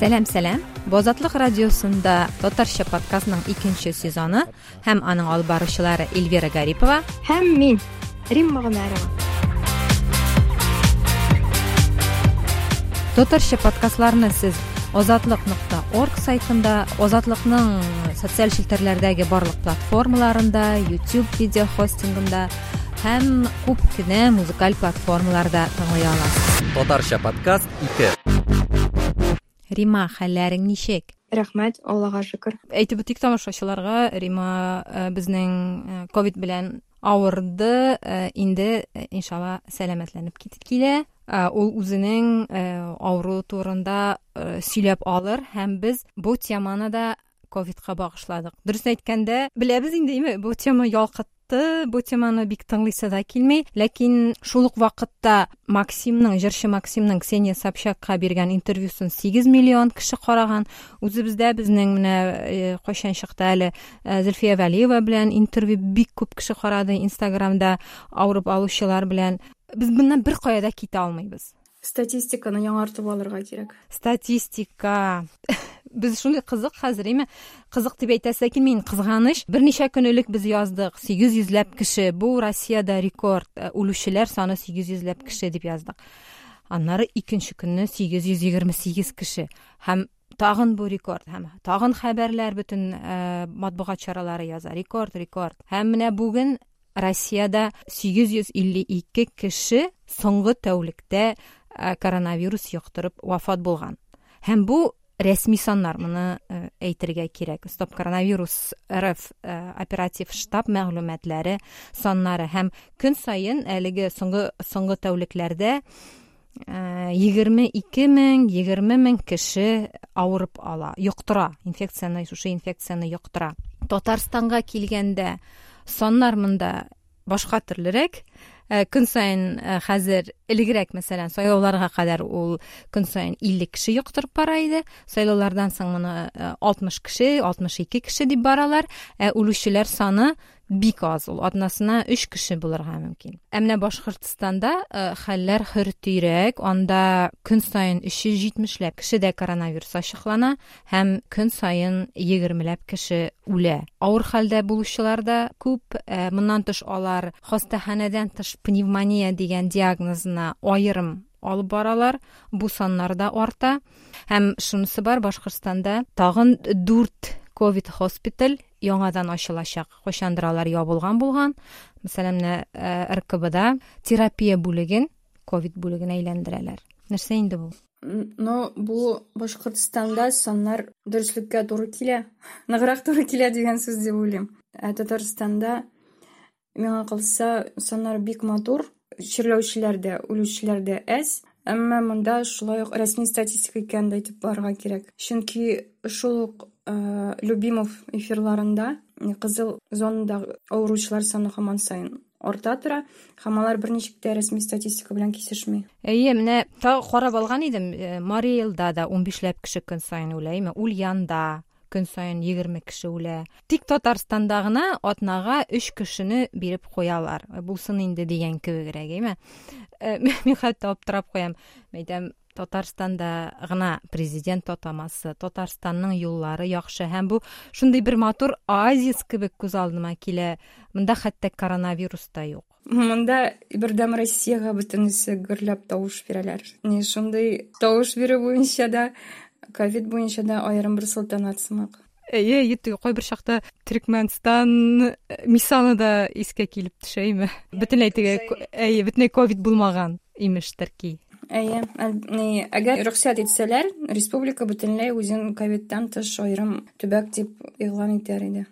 салам салам бу азаттык радиосунда татарча подкастынын экинчи сезону һәм анын алып баруучулары эльвира гарипова һәм мен римма гомәрова. Татарча подкастларны сиз озатлык нукта орг сайтында озатлыкнын социаль челтерлердеги баардык платформаларында youtube видео хостингында һәм күп музыкаль платформаларда тыңлай аласыз. Татарча подкаст ике. Рима хәлләрең ничек рәхмәт аллага шөкер. Әйтеп үтик тамашачыларга рима э, безнең э, ковид белән авырды э, инде иншалла сәламәтләнеп килә. Ул үзенең авыру турында сөйләп алыр. Һәм без бу теманы да ковидка багышладык. Дөрес әйткәндә беләбез инде бу тема ялкыт бу теманы бик тыңлыйсы да килмей ләкин шул ук вакытта максимның җырчы максимның ксения собчакка биргән интервьюсын сигез миллион кеше караган. Үзебездә безнең менә кайчан чыкты әле зөлфия вәлиева белән интервью бик күп кеше карады инстаграмда авырып алучылар белән. Без моннан беркая да китә алмыйбыз. Статистиканы яңартып алырга кирәк. Статистика. біз ушундай кызык азыр эми кызык деп айтасыз экен мен кызганыч бир нече күн элек биз яздык сегиз жүзлөп киши бул россияда рекорд өлүүчүлөр саны сегиз жүзлөп киши деп яздык андан ары экинчи күнү сегиз жүз жыйырма сегиз киши һәм тагын бул рекорд һәм тагын хабарлар бүтүн матбугат чаралары яза рекорд рекорд һәм менә бүгүн россияда сегиз киши соңку тәулүктө коронавирус юктуруп вафат болгон һәм бул ресми саннар муну э, әйтергә кирәк. Стоп коронавирус рф э, оператив штаб мәгълүматлары саннары һәм көн сайын әлеге соңгы соңгы тәүлекләрдә э, егерме ике мең егерме мең кеше авырып ала йоктыра инфекцияны шушы инфекцияны йоктыра татарстанга килгәндә саннар монда башка төрлерәк. Күн сайын хәзер элегрәк мәсәлән сайлауларга кадәр ул көн сайын илле кеше йоктырып бара иде. Сайлаулардан соң моны алтмыш кеше алтмыш ике кеше дип баралар. Ә үлүчеләр саны бик аз ул. Атнасына өч кеше булырга мөмкин. Ә менә башкортстанда хәлләр хөртөйрәк анда көн сайын өч йөз җитмешләп кешедә коронавирус ачыклана һәм көн сайын егермеләп кеше үлә. Авыр хәлдә булучылар да күп. Моннан тыш алар хастаханәдән тыш пневмония дигән диагнозына аерым алып баралар. Бу саннар да арта. Һәм шунысы бар башкортстанда тагын дүрт ковид хоспиталь яңадан ачылачак кайчандыр алар ябылган булган. Мисален менә ркбда терапия бүлеген ковид бүлегенә әйләндерәләр. Нәрсә инде бу? Но бул башкортстанда саннар дөреслеккә туры килә. Ныграк туры килә дигән сүз дип уйлыйм. Ә татарстанда миңа калса саннар бик матур. Чирләүчеләр дә статистика Э, любимов эфирларында кызыл зонадагы ооручулар саны хаман сайын арта тора. Һәм алар бер ничек тә рәсми статистика белән кисешми. Әйе менә тагы карап алган идем. Э, мариэлда да ун бишләп кеше көн сайын үлә ульянда көн сайын егерме кеше үлә. Тик татарстанда гына атнага өч кешене биреп куялар. Булсын инде дигән кебегрәк э, мин хәтта аптырап куям. Әйтәм татарстанда гына президент атамасы. Татарстанның юллары яхшы. Һәм бу шундый бер матур оазис кебек күз алдыма килә. Монда хәтта коронавирус та юк. Монда бердәм россияга бөтенесе гөрләп тавыш бирәләр. Не шундый тавыш бирү буенча да ковид буенча да аерым бер сылтанат сымак әйе теге кайбер чакта төрекмәнстан мисалы да искә килеп төшә име? Бөтенләй теге әйе бөтенләй ковид булмаган имештер ки әйе рөхсәт итсәләр республика бөтенләй үзен ковидтан тыш аерым төбәк дип игълан итәр иде.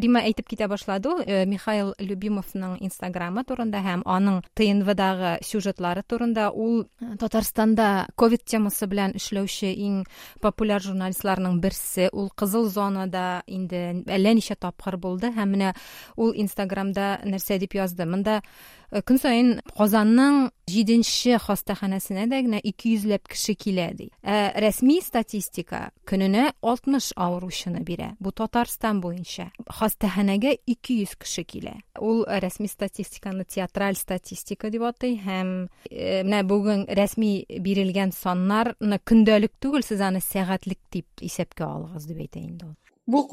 Рима әйтеп китә башлады э, михаил любимовның инстаграмы турында һәм аның тнвдагы сюжетлары турында ул э, татарстанда ковид темасы белән эшләүче иң популяр журналистларның берсе. Ул кызыл зонада инде әллә ничә тапкыр булды һәм менә ул инстаграмда нәрсә дип язды. Монда э, көн сайын казанның җиденче хастаханәсенә дә генә ике йөзләп кеше килә ди. Ә статистика көненә алтмыш авыручыны бирә бу татарстан буенча. Хастаханәгә ике йөз кеше килә. Ул рәсми статистиканы театраль статистика дип атый һәм э, менә бүген рәсми бирелгән саннарны көндәлек түгел сез аны сәгатьлек дип исәпкә алыгыз дип әйтә инде ул. Бу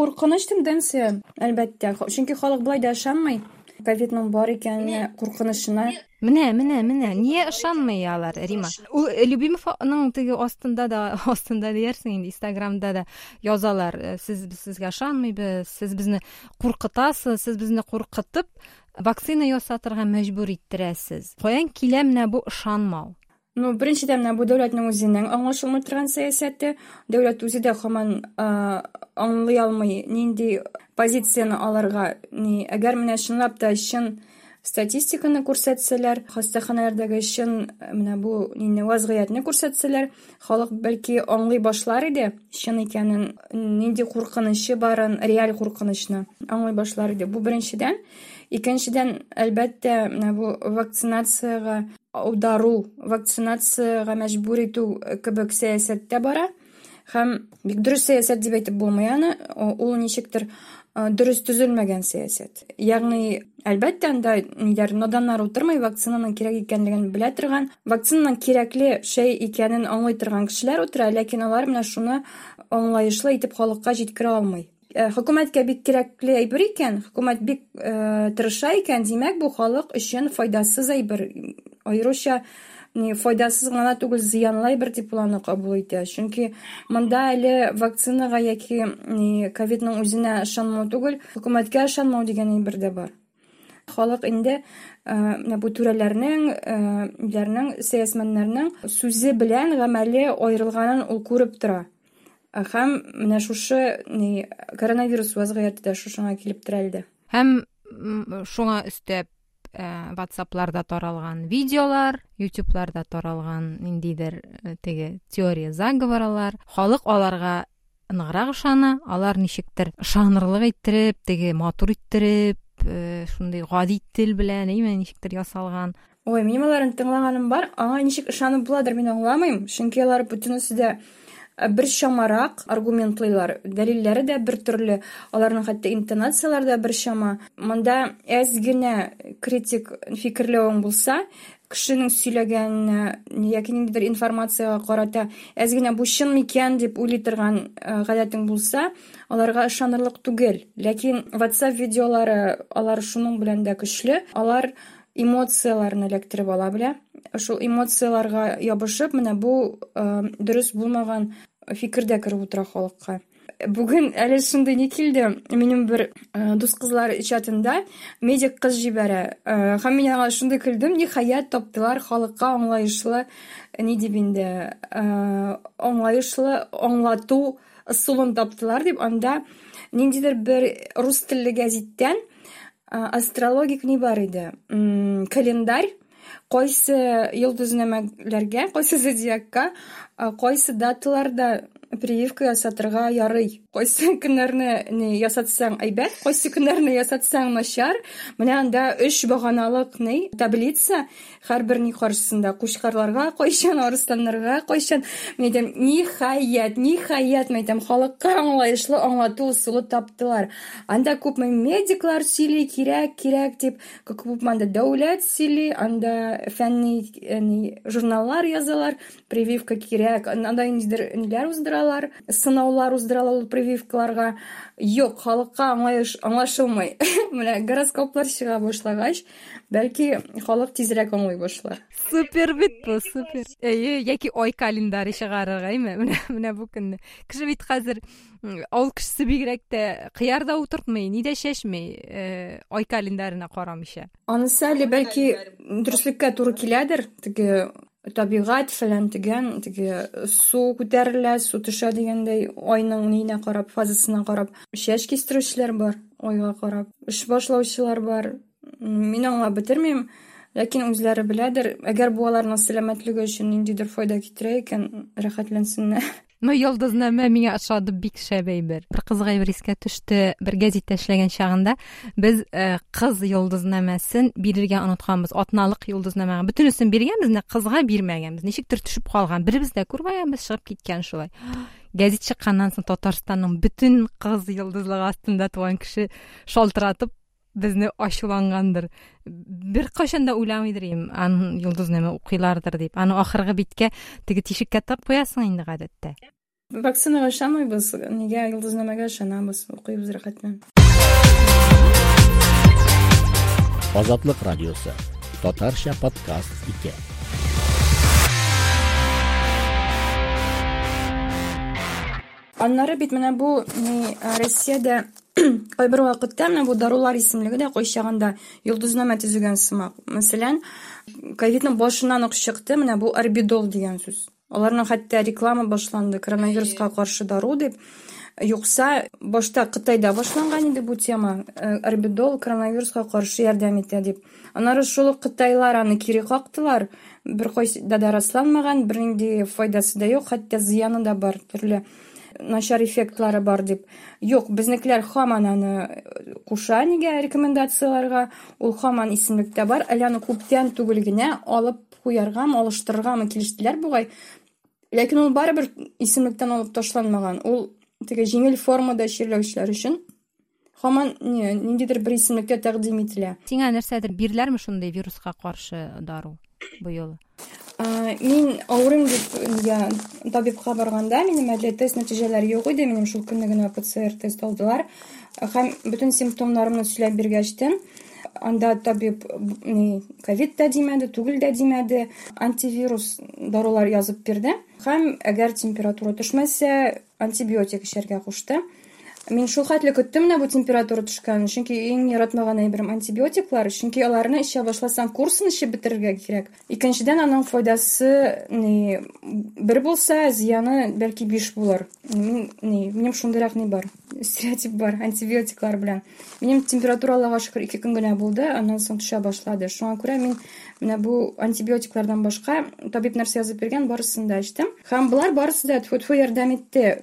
ковидның бар икәненә куркынычына менә менә менә нигә ышанмый алар рима? Ул любимовның теге астында да астында диярсең инде инстаграмда да язалар. «Э, сез сезгә ышанмыйбыз сез безне куркытасыз сез безне куркытып вакцина ясатырга мәҗбүр иттерәсез. Каян килә менә бу ышанмау? Ну беренчедән менә бу дәүләтнең үзенең аңлашылмый торган сәясәте дәүләт үзе дә һаман аңлый алмый нинди позицияны алырга ни әгәр менә чынлап та чын статистиканы күрсәтсәләр хастаханәләрдәге чын менә бу нине вазгыятьне күрсәтсәләр халык бәлки аңлый башлар иде чын икәнен нинди куркынычы барын реаль куркынычны аңлый башлар иде. Бу беренчедән икенчедән әлбәттә менә бу вакцинацияга аудару вакцинацияга мәҗбүр итү кебек сәясәттә бара. Һәм бик дөрес сәясәт дип әйтеп булмый аны ул ничектер дөрес төзелмәгән сәясәт. Ягъни әлбәттә анда ниләр наданнар утырмый вакцинаның кирәк икәнлеген белә торган вакцинаның кирәкле шәй икәнен аңлый торган кешеләр утыра ләкин алар менә шуны аңлаешлы итеп халыкка җиткерә алмый. Хөкүмәткә бик кирәкле әйбер икән. Хөкүмәт бик тырыша икән димәк бу халык өчен файдасыз әйбер. Аеруча файдасыз гына түгел зыянлы әйбер дип ул аны кабул итә. Чөнки монда әле вакцинага яки ковидның үзенә ышанмау түгел хөкүмәткә ышанмау дигән әйбер дә бар. Халык инде менә бу түрәләрнең үзләренең сәясмәннәрнең сүзе белән гамәле аерылганын ул күреп тора. Һәм менә шушы коронавирус вазгыяте дә шушыңа килеп терәлде һәм шуңа өстәп ватсапларда таралган видеолар ютубларда таралган ниндидер теге теория заговорлар халык аларга ныграк ышана алар ничектер ышанырлык иттереп теге матур иттереп шундай гади тел белән әйме ничектер ясалган. Ой минем аларны тыңлаганым бар аңа ничек ышанып буладыр мин аңламыйм. Чөнки алар бөтенесе дә бер чамарак аргументлыйлар дәлилләре дә бер төрле аларның хәтта интонациялары да бер чама монда әз генә критик фикерләвең булса кешенең сөйләгәненә яки ниндидер информацияга карата әз генә бу чын микән? дип уйлый торган гадәтең булса аларга ышанырлык түгел. Ләкин whatsapp видеолары алар шуның белән дә көчле. Алар эмоцияларны эләктереп ала белә. Шул эмоцияларга ябышып менә бу дөрес булмаган фикер дә кереп утыра халыкка бүген әле шундай ни килде. Минем бер дус кызлар чатында медик кыз җибәрә. Һәм мин аңа шундай көлдем. Ниһаять таптылар халыкка аңлаешлы ни дип инде. Аңлаешлы аңлату ысулын таптылар дип анда ниндидер бер рус телле гәзиттән астрологик ни бар иде? Календарь. Кайсы йолдызнамәләргә кайсы зодиакка кайсы даталарда прививка ясатырга ярый кайсы көннәрне ясатсаң әйбәт кайсы көннәрне ясатсаң начар менә анда өч баганалык ни таблица һәрбер ни каршысында кучкарларга кайчан арысланнарга кайчан мен әйтәм ниһаять ниһаять мен әйтәм халыкка аңлаешлы аңлату ысулы таптылар анда күпме медиклар сөйли кирәк кирәк дип күпме анда дәүләт сөйли анда фәнни журналлар язалар прививка кирәк. Анда ниндидер уздыралар сынаулар уздыралар ул прививкаларга. Юк халыкка аңлашылмый. Менә гороскоплар чыга башлагач бәлки халык тизрәк аңлый башлар. Супер бит бу супер. Әйе яки ай календаре чыгарырга әйме менә менә бу көнне. Кеше бит хәзер авыл кешесе бигрәк тә кыярда утыртмый ни дә чәчмәй ай календарына карамыйча. Анысы әле бәлки дөреслеккә туры киләдер? Теге табигать фәлән тегән теге су күтәрелә су төшә дигәндәй айның ниенә карап фазасына карап чәч кистерүчеләр бар айга карап эш башлаучылар бар мин аңлап бетермим ләкин үзләре беләдер әгәр бу аларның сәламәтлеге өчен ниндидер файда китерә икән рәхәтләнсеннәр Ну йолдызнама миңа ошады бик шәп әйбер бер кызык әйбер искә төште бер гәзиттә эшләгән чагында без кыз йолдызнамасын бирергә онытканбыз атналык йолдызнамага бөтенесен биргәнбез менә кызга бирмәгәнбез. Ничектер төшеп калган? Беребез дә күрмәгәнбез чыгып киткән шулай. Гәзит чыкканнан соң татарстанның бөтен кыз йолдызлыгы астында туган кеше шалтыратып безне ачулангандыр бер кайчан да уйламыйдыр идем аның йолдызнама укыйлардыр дип аны ахыргы биткә теге тишеккә тыгып куясың инде гадәттә вакцинага ышанмыйбыз нигә йолдызнамага ышанабыз укыйбыз рәхәт белән азатлык радиосы татарча подкаст ике аннары бит менә бу россиядә кайбер вакытта менә бу дарулар исемлеге дә кайчагында йолдызнама төзегән сымак мәсәлән ковидның башыннан ук чыкты менә бу орбидол дигән сүз аларның хәтта реклама башланды коронавируска каршы дару дип юкса башта кытайда башланган иде бу тема орбидол коронавируска каршы ярдәм итә дип аннары шул кытайлар аны кире кактылар бер кайсыда да расланмаган бернинди файдасы да юк хәтта зыяны да бар төрле начар эффектлары бар дип юк безнекеләр һаман аны куша нигә рекомендацияларга ул һаман исемлектә бар. Әле күптән түгел генә алып куяргамы алыштырыргамы килештеләр бугай ләкин ул барыбер исемлектән алып ташланмаган ул теге җиңел формада чирләүчеләр өчен һаман ниндидер бер исемлектә тәкъдим ителә сиңа нәрсәдер бирделәрме шундай вируска каршы дару быел мин авырыйм дип табибка барганда минем әле тест нәтиҗәләре юк иде минем шул көнне генә пцр тест алдылар. Һәм бөтен симптомнарымны сөйләп биргәчтен анда табиб ковид да димәде түгел дә димәде антивирус дарулар язып бирде һәм әгәр температура төшмәсә антибиотик эчәргә кушты. мин шул хәтле көттем менә бу температура төшкәнен чөнки иң яратмаган әйберем антибиотиклар чөнки аларны эчә башласаң курсын эчеп бетерергә кирәк икенчедән аның файдасы ни бер булса зыяны бәлки биш булыр мин ни минем шундыйрак ни бар стереотип бар антибиотиклар белән минем температура аллага шөкер ике көн генә булды аннан соң төшә башлады шуңа күрә мин менә бу антибиотиклардан башка табиб нәрсә язып биргән барысын да эчтем һәм болар барысы да тфу ярдәм итте.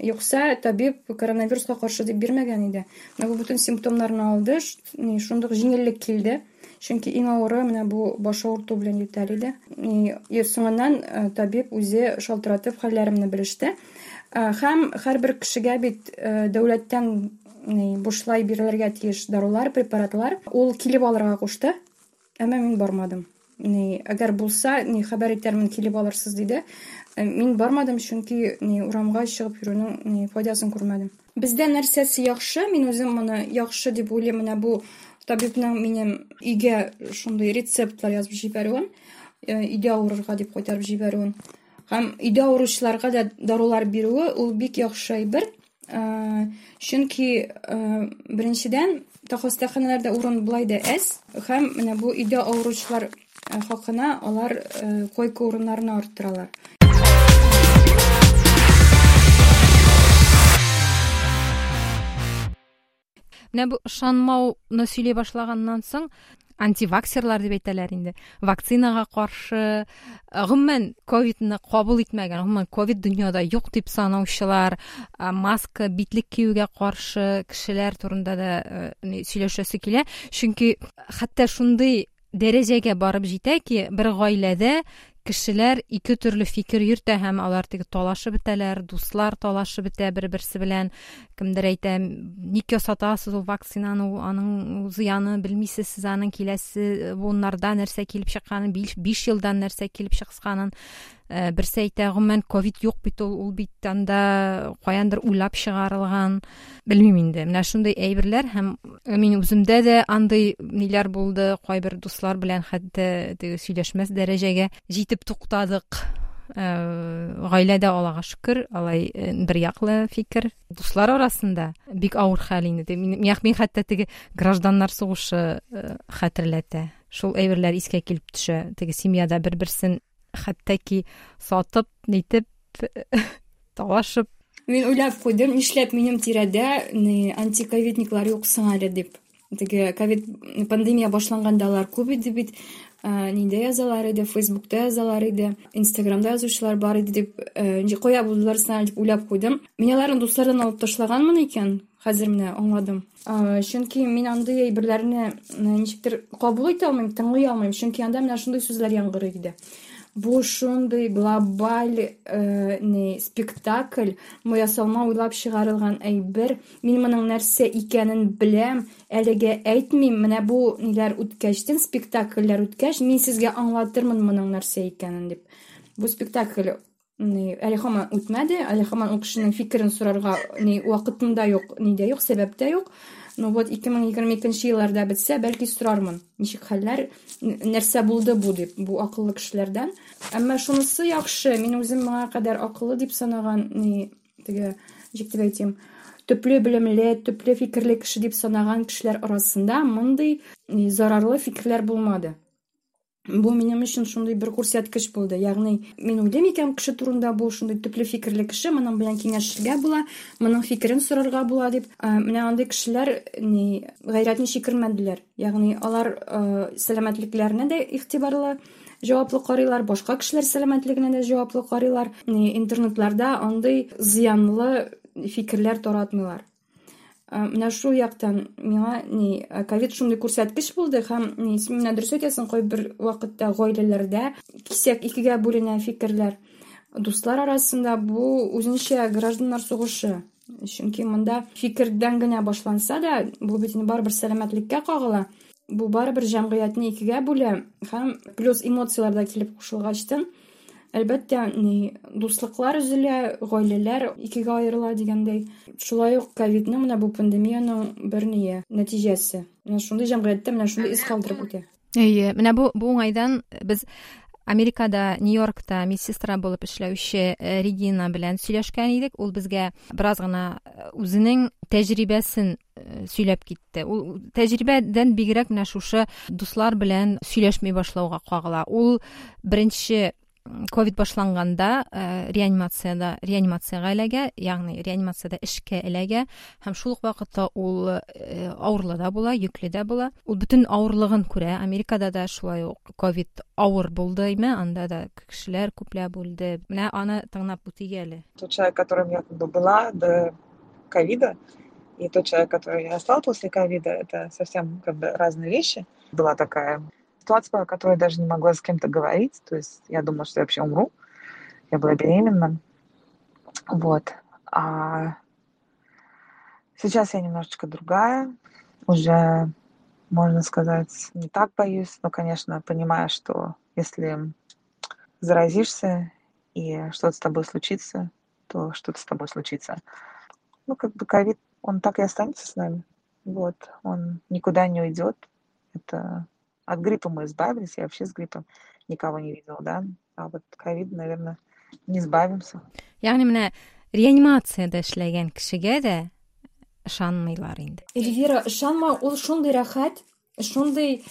Юкса табиб коронавируска каршы дип бирмәгән иде. Менә бу бөтен симптомнарны алды шундук җиңеллек килде. Чөнки иң авыры менә бу баш авырту белән ютәр иде. Соңыннан табиб үзе шалтыратып хәлләремне белеште. Һәм һәрбер кешегә бит дәүләттән бушлай бирелергә тиеш дарулар препаратлар ул килеп алырга кушты. әмма мин бармадым әгәр булса хәбәр итәрмен килеп алырсыз диде мин бармадым чөнки урамга чыгып йөрүнең файдасын күрмәдем бездә нәрсәсе яхшы мин үзем моны яхшы дип уйлыйм менә бу табибның минем өйгә шундый рецептлар язып җибәрүен өйдә авырырга дип кайтарып җибәрүен һәм өйдә авыручыларга да дарулар бирүе ул бик яхшы әйбер чөнки беренчедән хастаханәләрдә урын болай да әз. Һәм менә бу өйдә авыручылар хакына алар койка урыннарын арттыралар. Менә бу ышанмауны сөйләй башлаганнан соң антиваксерлар дип әйтәләр инде. Вакцинага каршы гомумән ковидны кабул итмәгән гомумән ковид дөньяда юк дип санаучылар маска битлек киюгә каршы кешеләр турында да сөйләшәсе килә. Чөнки хәтта шундый дәрәҗәгә барып җитә ки бер гаиләдә кешеләр ике төрле фикер йөртә һәм алар теге талашып бетәләр дуслар талашып бетә бер берсе белән. Кемдер әйтә ник ясатасыз ул вакцинаны аның зыяны белмисез сез аның киләсе буыннарда нәрсә килеп чыкканын биш елдан нәрсә килеп чыкканын Э, берсе әйтә гомумән ковид юк бит ул ул бит анда каяндыр уйлап чыгарылган. Белмим инде. Менә шундый әйберләр һәм мин үземдә дә андый ниләр булды кайбер дуслар белән хәтта теге сөйләшмәс дәрәҗәгә җитеп туктадык. Э, гаиләдә аллага шөкер алай э, бер яклы фикер. Дуслар арасында бик авыр хәл инде. Мин хәтта теге гражданнар сугышы хәтерләтә. Шул әйберләр искә килеп төшә. Теге семьяда бер берсен хәтта сатып нитеп талашып. Мин уйлап куйдым нишләп минем тирәдә антиковидниклар юк соң әле дип теге ковид пандемия башланганда алар күп иде бит. Ниндә язалар иде фейсбукта язалар иде инстаграмда язучылар бар иде дип кая булдылар сына дип уйлап куйдым мин аларны дуслардан алып ташлаганмын икән хәзер менә аңладым. Чөнки мин андый әйберләрне ничектер кабул итә алмыйм тыңлый алмыйм. Чөнки анда менә шундый сүзләр яңгырый иде. Бу шундый глобаль не спектакль мы ясалма уйлап чыгарылган әйбер мин моның нәрсә икәнен беләм әлегә әйтмим. Менә бу ниләр үткәчтен спектакльләр үткәч мин сезгә аңлатырмын моның нәрсә икәнен дип. Бу спектакль әле һаман үтмәде әле һаман ул кешенең фикерен сорарга ни вакытым да юк ни дә юк сәбәп тә юк. ну вот ике мең егерме икенче елларда бетсә бәлки сорармын ничек хәлләр нәрсә булды бу дип бу акыллы кешеләрдән әмма шунысы яхшы мин үзем моңа кадәр акыллы дип санаган ни теге ничек дип әйтим төпле белемле төпле фикерле кеше дип санаган кешеләр арасында мондый зарарлы фикерләр булмады Бу минем өчен шундый бер күрсәткеч булды. Ягъни мин уйлыйм икән кеше турында бу шундый төпле фикерле кеше моның белән киңәшергә була моның фикерен сорарга була андый кешеләр ни гайрәт ничек кермәделәр ягъни алар сәламәтлекләренә дә игътибарлы җаваплы карыйлар башка кешеләр сәламәтлегенә дә җаваплы карыйлар. Интернетларда андый зыянлы фикерләр таратмыйлар. менә шул яктан миңа ни ковид шундый күрсәткеч булды һәм син менә дөрес әйтәсең кайбер вакытта гаиләләрдә кисәк икегә бүленә фикерләр дуслар арасында бу үзенчә гражданнар сугышы чөнки монда фикердән генә башланса да бу бит барыбер сәламәтлеккә кагыла бу барыбер җәмгыятьне икегә бүлә һәм плюс эмоциялар да килеп кушылгачтын әлбәттә ни дуслыклар өзелә гаиләләр икегә аерыла дигәндәй. Шулай ук ковидның менә бу пандемияның бер ние нәтиҗәсе. Менә шундый җәмгыятьтә менә шундый ис калдырып үтә. Әйе менә бу бу уңайдан без америкада нью йоркта медсестра булып эшләүче регина белән сөйләшкән идек. Ул безгә бераз гына үзенең тәҗрибәсен сөйләп китте. Ул тәҗрибәдән бигрәк менә шушы дуслар белән сөйләшми башлауга кагыла. Ул беренче ковид башланганда э, реанимацияда реанимацияга эләгә ягъни реанимацияда эшкә эләгә һәм шул ук вакытта ул э, авырлы да була йөкле дә була. Ул бөтен авырлыгын күрә. Америкада да шулай ук ковид авыр булдымы анда да кешеләр күпләп үлде. Менә аны тыңлап үтик әле. Тот человек которым я была до ковида и тот человек который я стал после ковида это совсем как бы разные вещи. Была такая ситуация, о которой я даже не могла с кем-то говорить. То есть я думала, что я вообще умру. Я была беременна. Вот. А сейчас я немножечко другая. Уже, можно сказать, не так боюсь. Но, конечно, понимаю, что если заразишься и что-то с тобой случится, то что-то с тобой случится. Ну, как бы ковид, он так и останется с нами. Вот, он никуда не уйдет. Это от гриппа мы избавились, я вообще с гриппом никого не видела, да, а вот ковид, наверное, не избавимся. яғни менә реанимацияда эшләгән кешегә дә ышанмыйлар инде. Эльвира ышанма ул шундый рәхәт шундый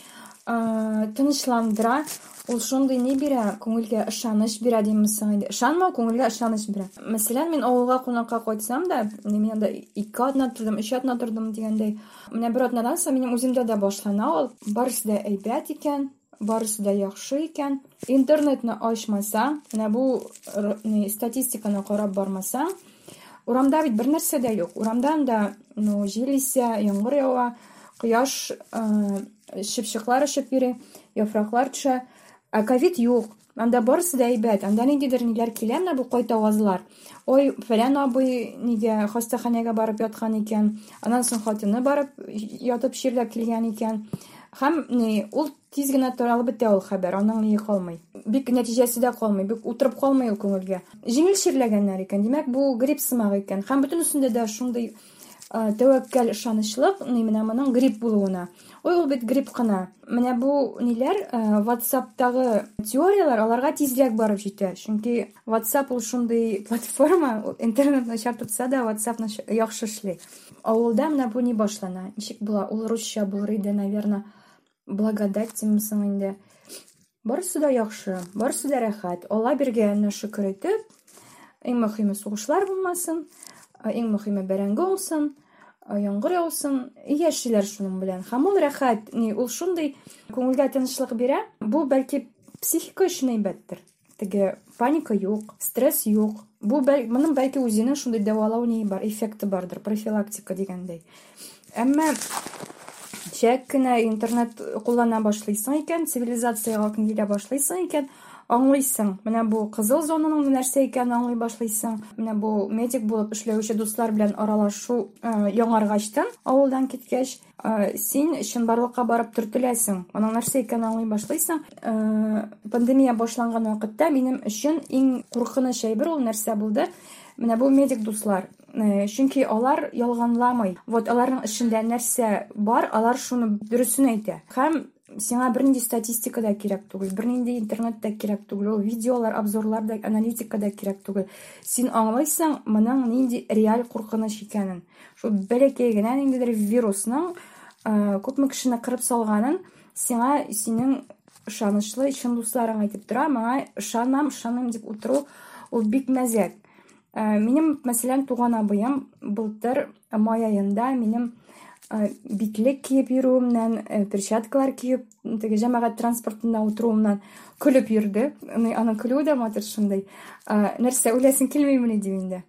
тынычландыра ул шундый ни бирә күңелгә ышаныч бирә димсең инде ышанма күңелгә ышаныч бирә мәсәлән мин авылга кунакка кайтсам да мин анда ике атна тордым өч атна тордым дигәндәй менә бер атнадан соң минем үземдә дә башлана ул барысы да әйбәт икән барысы да яхшы икән интернетны ачмасаң менә бу статистиканы карап бармасаң урамда бит бер нәрсә дә юк урамда анда ну җил исә яңгыр ява кояш чыпчыклар очып йөри яфраклар төшә Ә ковид юк. Анда барысы да әйбәт. Анда ниндидер ниләр килә менә бу кайтавазлар. Ой, фәлән абый нигә хастаханәгә барып яткан икән. Аннан соң хатыны барып ятып чирдә килгән икән. Һәм ни, ул тиз генә таралып бетә ул хәбәр. Аның ни калмый. Бик нәтиҗәсе дә калмый. Бик утырып калмый ул күңелгә. Җиңел чирләгәннәр икән. Димәк, бу грипп сымак икән. Һәм бөтен өстендә дә шундый тәвәккәл ышанычлык, менә моның грипп булуына. Ой, ул бит грипп кына. Менә бу ниләр WhatsApp'тагы теориялар аларга тизрәк барып җитә. Чөнки WhatsApp ул шундый платформа, интернет начар тотса да WhatsApp яхшы эшли. Авылда менә бу ни башлана? Ничек була? Ул русча булыр иде, наверное. Благодать тимсең инде. Барысы да яхшы, барысы да рәхәт. Алла бергәнне шөкер итеп, иң мөһиме сугышлар булмасын, иң мөһиме бәрәңге булсын. яңгыр яусын яшиләр шуның белән. Һәм ул рәхәт ул шундый күңелгә тынычлык бирә. Бу бәлки психика өчен әйбәттер. Теге паника юк стресс юк. Бу моның бәлки үзенең шундый дәвалау ни бар эффекты бардыр профилактика дигәндәй. Әмма чәк кенә интернет куллана башлыйсың икән цивилизацияга килә башлыйсың икән аңлыйсың. Менә бу кызыл зонаның нәрсә икәнен аңлый башлыйсың. Менә бу медик булып эшләүче дуслар белән аралашу яңаргачтан авылдан киткәч син чынбарлыкка барып төртеләсең. Аның нәрсә икәнен аңлый башлыйсың. Пандемия башланган вакытта минем өчен иң куркыныч әйбер ул нәрсә булды. Менә бу медик дуслар. Чөнки алар ялганламый. Вот аларның эшендә нәрсә бар алар шуны дөресен әйтә. Һәм сиңа бернинди статистика да кирәк түгел бернинди интернет та кирәк түгел ул видеолар обзорлар да аналитика да кирәк түгел син аңлыйсың моның нинди реаль куркыныч икәнен шул бәләкәй генә ниндидер вирусның күпме кешене кырып салганын сиңа синең ышанычлы чын дусларың әйтеп тора моңа ышанам дип утыру ул бик мәзәк минем мәсәлән туган абыем былтыр май аенда минем битлек киеп йөрүемнән перчаткалар киеп теге җәмәгать транспортында утыруымнан көлеп йөрде аның көлүе дә матур шундай нәрсә уйлайсың килмимени дим инде.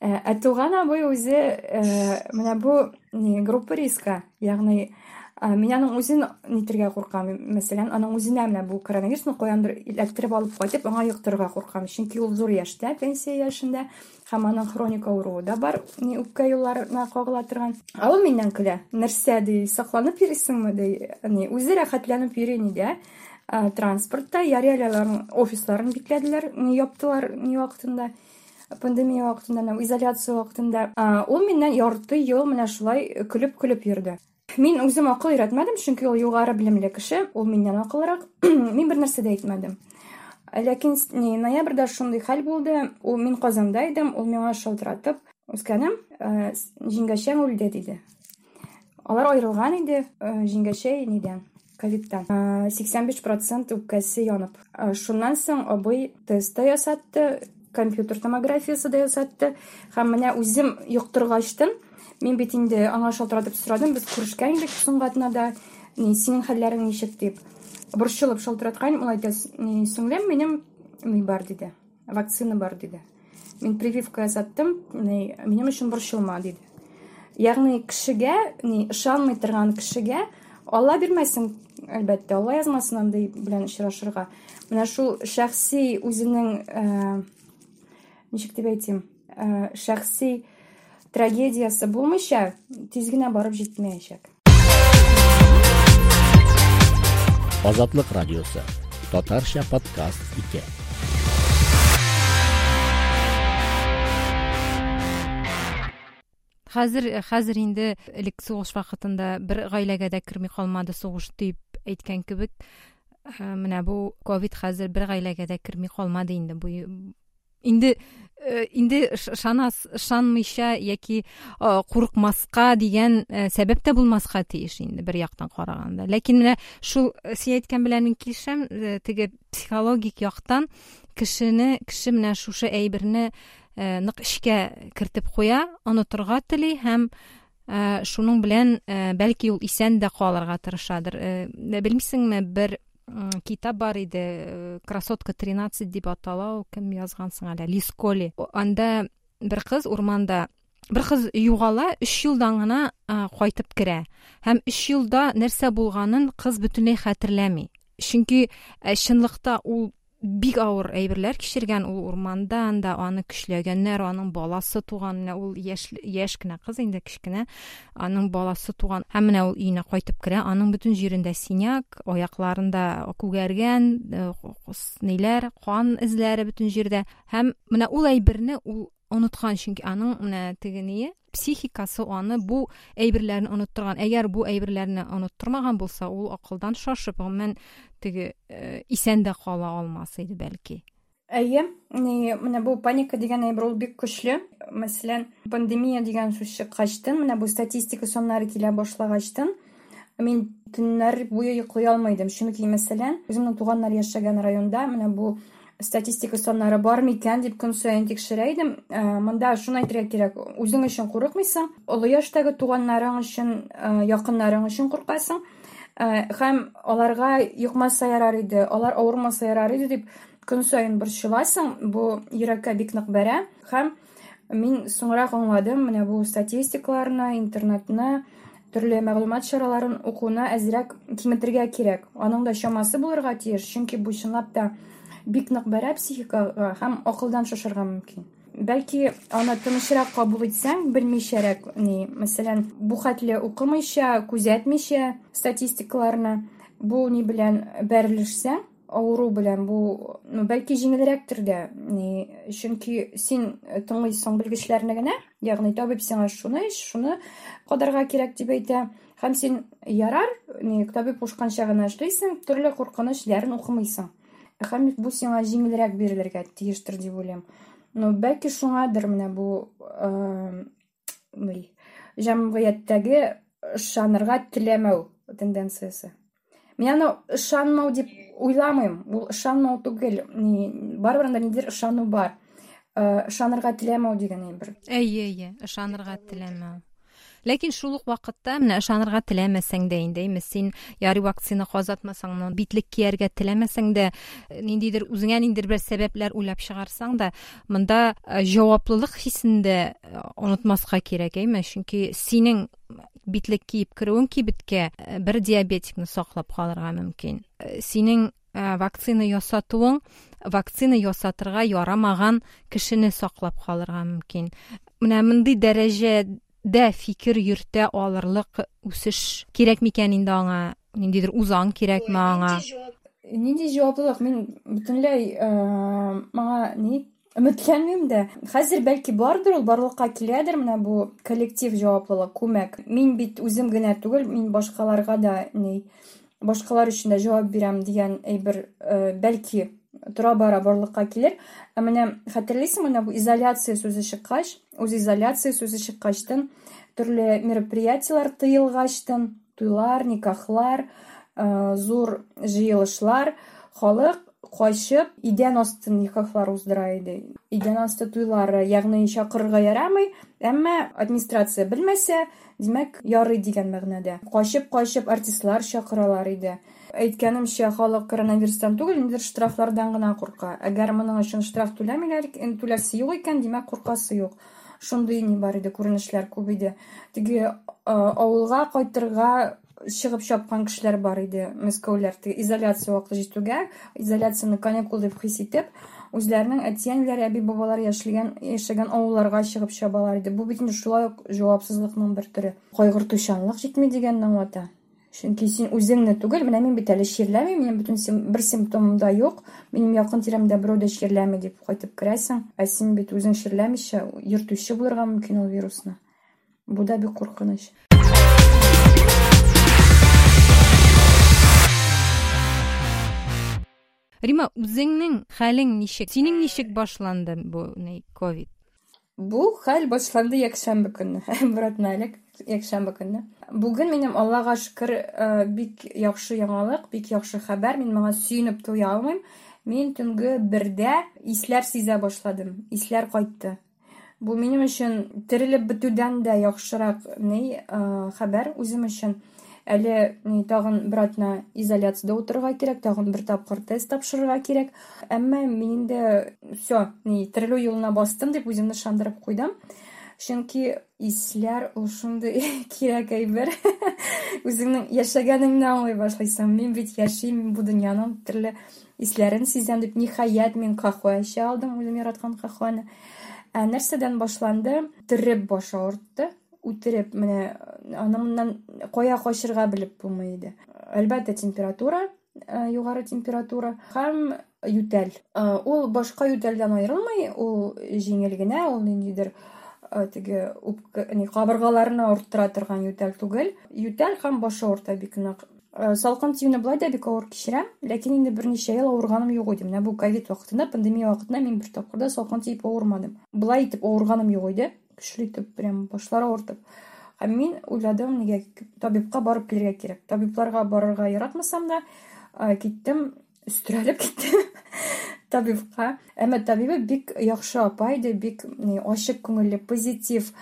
Ә туган абый үзе менә бу группа риска. Ягъни мин аның үзен нитергә куркам. Мәсәлән аның үзенә менә бу коронавирусны каяндыр эләктереп алып кайтып аңа йоктырырга куркам. Чөнки ул зур яшьтә пенсия яшендә. Һәм аның хроник авыруы да бар. Үпкә юлларына кагыла торган ә ул миннән көлә нәрсә ди сакланып йөрисеңме ди үзе рәхәтләнеп йөри ни дә транспортта аларның офисларын бикләделәр яптылар ни вакытында пандемия вакытында изоляция вакытында ул миннән ярты ел менә шулай көлеп көлеп йөрде мин үзем акыл өйрәтмәдем чөнки ул югары белемле кеше ул миннән акыллырак мин бер нәрсә дә әйтмәдем ләкин ноябрьдә шундый хәл булды. Ул мин казанда идем ул миңа шалтыратып үскәнем җиңгәчәң үлде диде. Алар аерылган иде җиңгәчәй нидән ковидтан. Сиксән биш процент үпкәсе янып. Шуннан соң абый тест та ясатты компьютер томографиясы да ясатты. Һәм менә үзем йоктыргачтын мин бит инде аңа шалтыратып сорадым без күрешкән идек соңгы атнада синең хәлләрең ничек? дип. борчылып шалтыраткан ул әйтә сеңлем минем ни бар диде вакцина бар диде мин прививка ясаттым минем өчен борчылма диде ягъни кешегә ни ышанмый торган кешегә алла бирмәсен әлбәттә алла язмасын андай белән очрашырга менә шул шәхси үзенең ничек дип әйтим шәхси трагедиясы булмыйча тиз генә барып җитмәячәк азатлык радиосы. Татарча подкаст ике. Хәзер хәзер инде элек сугыш вакытында бер гаиләгә дә керми калмады сугыш дип әйткән кебек. Менә бу ковид хәзер бер гаиләгә дә керми калмады инде. Бу инде инде ышанас ышанмыйча яки курыкмаска дигән сәбәп тә булмаска тиеш инде бер яктан караганда. Ләкин менә шул син әйткән белән мин килешәм психологик яктан кешене кеше менә шушы әйберне нык эчкә кертеп куя онытырга тели һәм шуның белән бәлки ул исән дә калырга тырышадыр. Белмисеңме бер китап бар иде красотка тринадцать дип атала язган соң әле лисколи. Анда бер кыз урманда бер кыз югала өч елдан гына кайтып керә һәм өч елда нәрсә булганын кыз бөтенләй хәтерләми. Чөнки чынлыкта ул бик авыр әйберләр кичергән ул урманда анда аны көчләгәннәр аның баласы туган. Менә ул яшь яшь кенә кыз инде кечкенә аның баласы туган. Һәм менә ул өенә кайтып керә. Аның бөтен җирендә синяк аякларында күгәргән ниләр кан эзләре бөтен җирдә. Һәм менә ул әйберне ул оныткан. Чөнки аның менә теге психикасы аны бу әйберләрне оныттырган әгәр бу әйберләрне оныттырмаган булса ул акылдан шашып гомумән теге исән дә кала алмас иде бәлки әйе менә бу паника дигән әйбер ул бик көчле мәсәлән пандемия дигән сүз чыккачтын менә бу статистика саннары килә башлагачтын мин төннәр буе йоклый алмый идем чөнки мәсәлән үземнең туганнар яшәгән районда менә бу статистика саннары бар микән дип көн саен тикшерә идем монда шуны әйтергә кирәк үзең өчен курыкмыйсың олы яшьтәге туганнарың өчен якыннарың өчен куркасың һәм аларга йокмаса ярар иде алар авырмаса ярар иде дип көн саен борчыласың бу йөрәккә бик нык бәрә. Һәм мин соңрак аңладым менә бу статистикаларны интернетны төрле мәгълүмат чараларын укуына әзрәк киметергә кирәк аның да чамасы булырга тиеш чөнки бу чынлап та бик нык бәрә психикага һәм акылдан шашырга мөмкин бәлки аны тынычрак кабул итсәң белмичәрәк ни мәсәлән бу хәтле укымыйча күзәтмичә статистикаларны бу ни белән бәрелешсәң авыру белән бу ну, бәлки җиңелрәктер дә ни чөнки син тыңлыйсың белгечләрне генә ягъни табиб сиңа шуны ич шуны кадарга кирәк дип әйтә һәм син ярар ни табиб кушканча гына эшлисең төрле куркыныч эшләрен укымыйсың Һәм бу сиңа җиңелрәк бирелергә тиештер дип уйлыйм. Ну бәлки шуңадыр менә бу җәмгыятьтәге ышанырга теләмәү тенденциясе. Мин аны ышанмау дип уйламыйм. Ул ышанмау түгел. Барыбер анда ниндидер ышану бар. Ышанырга теләмәү дигән әйбер. Әйе әйе ышанырга теләмәү. Ләкин шул ук вакытта менә ышанырга теләмәсәң дә инде әйме? Син ярый вакцина казатмасаң битлек кияргә теләмәсәң дә ниндидер үзеңә ниндидер бер сәбәпләр уйлап чыгарсаң да монда җаваплылык хисен дә онытмаска кирәк әйме? Чөнки синең битлек киеп керүең кибеткә бер диабетикны саклап калырга мөмкин. Синең вакцина ясатуың вакцина ясатырга ярамаган кешене саклап калырга мөмкин. Менә мондый дәрәҗә дә фикер йөртә алырлык үсеш кирәк микән инде аңа? Ниндидер узан кирәкме аңа? нинди җаваплылык? Мин бөтенләй маңа ни өметләнмим дә. Хәзер бәлки бардыр ул барлыкка киләдер менә бу коллектив җаваплылык күмәк. Мин бит үзем генә түгел мин башкаларга да ни башкалар өчен дә җавап бирәм дигән әйбер бәлки тора бара барлыкка килер ә менә хәтерлисеңме менә бу изоляция сүзе чыккач үз изоляция сүзе чыккачтын төрле мероприятиелар тыелгачтын туйлар никахлар зур җыелышлар халык качып идән асты никахлар уздыра иде идән асты туйлары ягъни чакырырга ярамый әмма администрация белмәсә димәк ярый дигән мәгънәдә качып качып артистлар чакыралар иде Әйткәнемчә халык коронавирустан түгел ниндидер штрафлардан гына курка әгәр моның өчен штраф түләмиләр түләсе юк икән димәк куркасы юк. Шундый ни бар иде күренешләр күп иде теге авылга кайтырга чыгып чапкан кешеләр бар иде мәскәүләр изоляция вакыты җитүгә изоляцияны каникул дип хис итеп үзләренең әти әниләре әби бабалары яшәгән яшәгән авылларга чыгып чабалар иде бу бит инде шулай ук җавапсызлыкның бер төре кайгыртучанлык җитми дигәнне аңлата чөнки син үзеңне түгел менә мин бит әле чирләмим минем бөтен бер симптомым да юк минем якын тирәмдә берәү дә чирләми дип кайтып керәсең ә син бит үзең чирләмичә йөртүче булырга мөмкин ул вирусны бу да бик куркыныч рима үзеңнең хәлең ничек синең ничек башланды бу ковид бу хәл башланды якшәмбе көнне бер элек Якшәмбе көнне бүген минем аллага шөкер бик яхшы яңалык бик яхшы хәбәр. Мин моңа сөенеп туя алмыйм. Мин төнге бердә исләр сизә башладым. Исләр кайтты. Бу минем өчен терелеп бетүдән дә яхшырак ни хәбәр. Үзем өчен әле тагын бер атна изоляциядә утырырга кирәк тагын бер тапкыр тест тапшырырга кирәк. Әмма мин инде все ни терелү юлына бастым дип үземне ышандырып куйдым. Чөнки исләр ул шундый кирәк әйбер. Үзеңнең яшәгәнеңне аңлый башлыйсың. Мин бит яшим мин бу дөньяның төрле исләрен сизәм дип ниһаять мин кахва эчә алдым үзем яраткан кахваны ә нәрсәдән башланды? Төреп баш авыртты. Үтереп менә аны моннан кая качырга белеп булмый иде. Әлбәттә температура югары температура һәм ютәл. Ул башка ютәлдән аерылмый. Ул җиңел генә ул ниндидер теге кабыргаларны авырттыра торган ютәл түгел. Ютәл һәм баш авырта бик нык салкын тиюне болай да бик авыр кичерәм ләкин инде берничә ел авырганым юк иде. Менә бу ковид вакытында пандемия вакытында мин бер тапкыр да салкын тиеп авырмадым болай итеп авырганым юк иде. Көчле итеп прям башлары авыртып һәм мин уйладым нигә табибка барып килергә кирәк. Табибларга барырга яратмасам да киттем өстерәлеп киттем. табибка. Әмма табибы бик яхшы апа иде бик ачык күңелле позитив.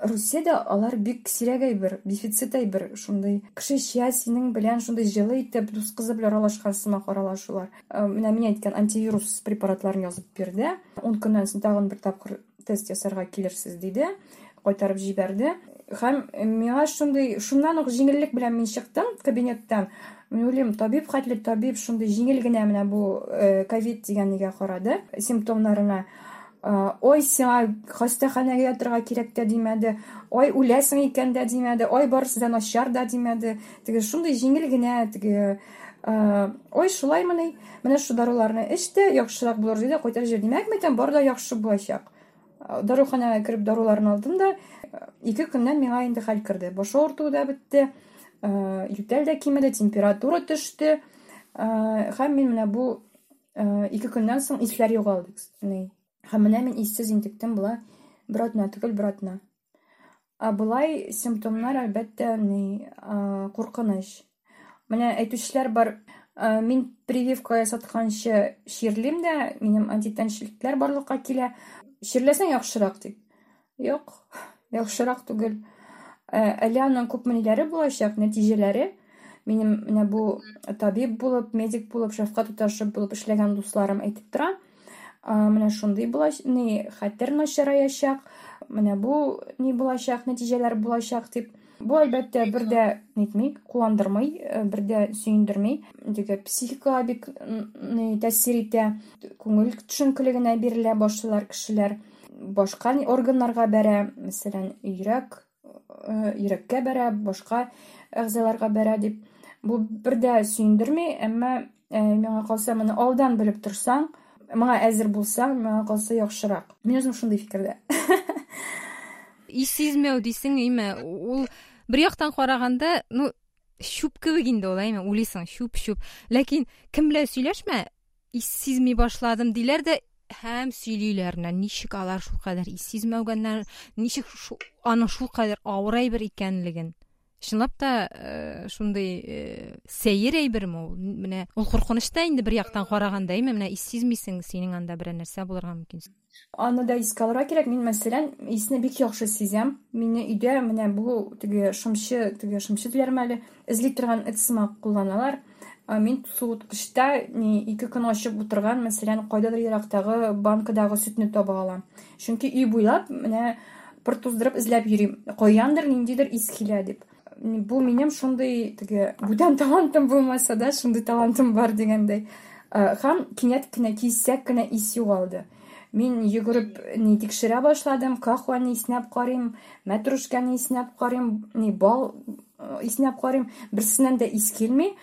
Русиядә алар бик сирәк әйбер дефицит әйбер. Шундай кеше синең белән шундай җылы итеп дус кызы белән аралашкан сымак аралашулар. Менә мин әйткән антивирус препаратларын язып бирде. Ун көннән соң тагын бер тапкыр тест ясарга килерсез диде. Кайтарып җибәрде. Һәм миңа шундай шуннан ук җиңеллек белән мин чыктым кабинеттан мен уйлыйм табиб хәтле табиб шундай җиңел генә менә бу ковид дигәнегә карады симптомнарына. Ой сиңа хастаханәгә ятырга кирәк тә димәде. Ой үләсең икән дә димәде. Ой барысы да начар да димәде. Теге шундый җиңел генә теге ой шулаймы ни менә шу даруларны эч яхшырак булыр диде кайтарып җибәрде димәк бит бар да яхшы булачак даруханәгә кереп даруларны алдым да ике көннән миңа инде хәл керде баш авыртуы да бетте йүтәл дә кимеде температура төште һәм мин менә бу ике көннән соң исләр югалды һәм менә мин иссез интектем була. Бер атна түгел бер атна. Болай симптомнар әлбәттә ни куркыныч. Менә бар. Мин прививка ясатканчы чирлим дә минем антитәнчелекләр барлыкка чирләсәң яхшырак ди юк яхшырак түгел әле аның күпме ниләре булачак нәтиҗәләре минем менә бу табиб булып медик булып шәфкать туташып булып эшләгән дусларым әйтеп тора менә шундый ни хәтер начараячак менә бу ни булачак нәтиҗәләр булачак дип бу әлбәттә бер дә нитми куандырмый бер дә сөендерми теге психикага бик тәэсир итә күңел төшенкелегенә бирелә башлыйлар кешеләр башка органнарга бәрә мәсәлән йөрәк йөрәккә бәрә башка әгъзаларга бәрә дип бу бер дә сөендерми әмма миңа калса моны алдан белеп торсаң мага әзер булсаң миңа калса яхшырак мин үзем шундый фикердә ис сизмәү дисең әйме ул бер яктан караганда ну чүп кебек инде ул әйме уйлыйсың чүп чүп ләкин кем белән сөйләшмә ис сизми башладым диләр дә һәм сөйлиләр ничек алар шулкадәр ис сизмәгәннәр ничек аның шулкадәр авыр әйбер икәнлеген чынлап та шундай сәер әйберме ул менә ул куркыныч та инде бер яктан караганда әйме менә ис сизмисең синең анда берәр нәрсә булырга мөмкин аны да искә алырга кирәк мин мәсәлән исне бик яхшы сизәм мине өйдә менә бу теге шымчы теге шымчы диләрме әле эзли торган сымак кулланалар мин суыткычта ике көн ачып утырган мәсәлән кайдадыр ерактагы банкадагы сөтне таба алам чөнки өй буйлап менә пыр туздырып эзләп йөрим каяндыр ниндидер ис килә дип бул менин ушундай тиги будан талантым болмаса да ушундай талантым бар дегендей. Һәм кинәт кийсәк кенә ис югалды мин йөгереп ни башладым кахваны иснәп карыйм мәтрүшкәне иснәп карыйм ни бал иснәп карыйм. Берсеннән дә ис килми.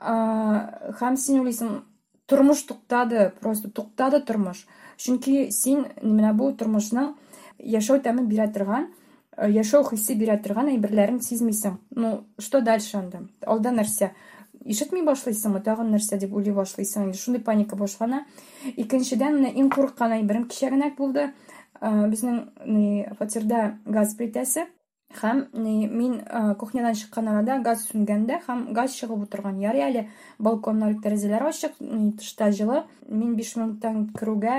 Һәм син уйлыйсың тормыш туктады просто туктады тормыш. Чөнки син менә бу тормышның яшәү тәмен бирә яшәү хисе бирә торган әйберләрен сизмисең ну что дальше анда алда нәрсә ишетми башлыйсыңмы тагын нәрсә дип уйлый башлыйсың инде шундый паника башлана икенчедән менә иң курыккан әйберем кичә генә булды безнең фатирда газ плитәсе һәм мин кухнядан чыккан арада газ сүнгәндә һәм газ чыгып утырган ярый әле балконнар тәрәзәләр ачык тышта җылы мин биш минуттан керүгә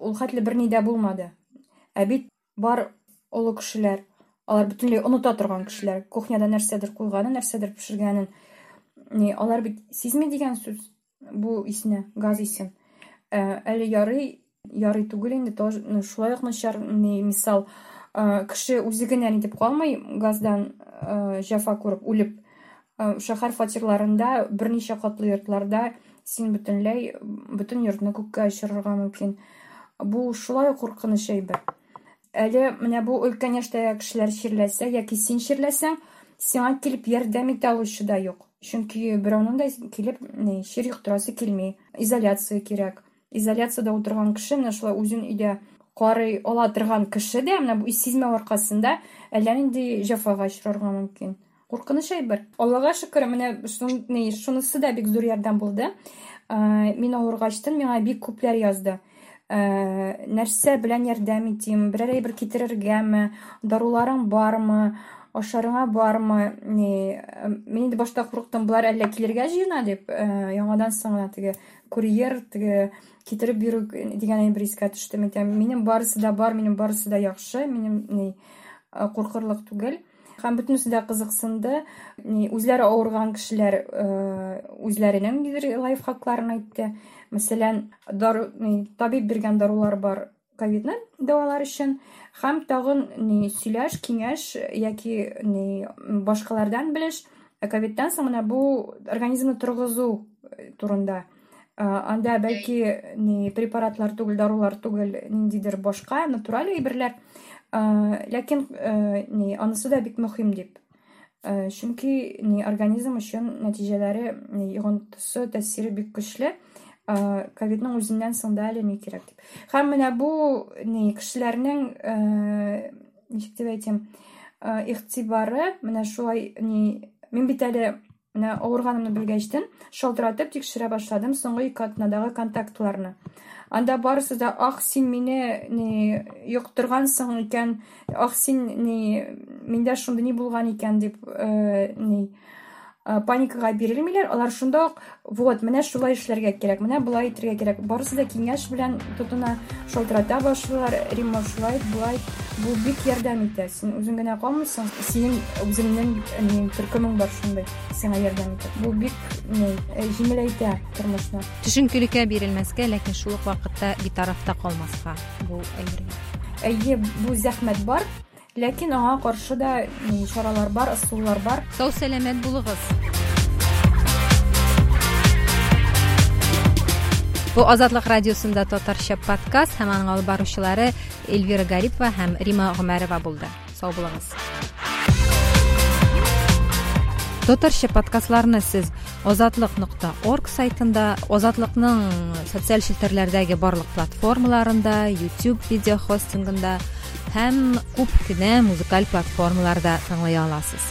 ул хәтле берни дә булмады ә бит бар олы кешеләр алар бөтенләй оныта торган кешеләр кухняда нәрсәдер куйганын нәрсәдер пешергәнен ни алар бит сизми дигән сүз бу исне газ исен әле ярый ярый түгел инде тоже шулай ук начар мисал кеше үзе генә ни дип калмый газдан җәфа күреп үлеп шәһәр фатирларында берничә катлы йортларда син бөтенләй бөтен йортны күккә очырырга мөмкин бу шулай ук куркыныч әйбер әле менә бу өлкән яшьтәге кешеләр чирләсә яки син чирләсәң сиңа килеп ярдәм итә алучы да юк чөнки берәүнең дә килеп чир йоктырасы килми изоляция кирәк изоляциядә утырган кеше менә шулай үзен өйдә карый ала торган кеше дә менә бу сизмәү аркасында әллә нинди җәфага очрарга мөмкин куркыныч әйбер аллага шөкер менә шунысы да бик зур ярдәм булды мин авыргачтын миңа бик күпләр язды Нәрсә белән ярдәм итим? Берәр әйбер китерергәме? Даруларың бармы? Ашарыңа бармы? Не мин инде башта курыктым. Булар әллә килергә җыена дип яңадан соң гына теге курьер теге китереп бирү дигән әйбер искә төште минем барысы да бар минем барысы да яхшы. Минем ни куркырлык түгел. Һәм бөтенесе дә кызыксынды үзләре авырган кешеләр үзләренең ниндидер лайфхакларын әйтте мәсәлән табиб биргән дарулар бар ковидны дәвалар өчен һәм тагын ни сөйләш киңәш яки ни башкалардан белеш ковидтан соң менә бу организмны торгызу турында. Анда бәлки ни препаратлар түгел дарулар түгел ниндидер башка натураль әйберләр. Ни организм өчен нәтиҗәләре йогынтысы тәэсире бик көчле ковидның үзеннән соң да әле ни кирәк дип. Һәм менә бу ни кешеләрнең ничек дип әйтим игътибары менә шулай ни мин бит әле менә авырганымны белгәчтен шалтыратып тикшерә башладым соңгы ике атнадагы анда барысы да ах син мине ни йоктыргансың икән ах син ни миндә шундый ни булган икән дип ни паникага бирелмиләр алар шунда ук вот менә шулай эшләргә кирәк менә болай итәргә кирәк барысы да киңәш белән тотына шалтырата башлыйлар римма шулай болай бу бик ярдәм итә син үзең генә калмыйсың синең үзеңнең төркемең бар шундай сиңа ярдәм итә бу бик җиңеләйтә тормышны төшенкелеккә бирелмәскә ләкин шул ук вакытта битарафта калмаска бу әйбер әйе бу зәхмәт бар. Ләкин аңа каршы да чаралар бар ысуллар бар. Сау сәламәт булыгыз. Бу азатлык радиосында татарча подкаст һәм аның алып баручылары эльвира гарипова һәм рима гомәрова булды. Сау булыгыз татарча подкастларны сез орг сайтында озатлыкның социаль челтәрләрдәге барлык платформаларында youtube видео хостингында һәм күп кенә музыкаль платформаларда тыңлый аласыз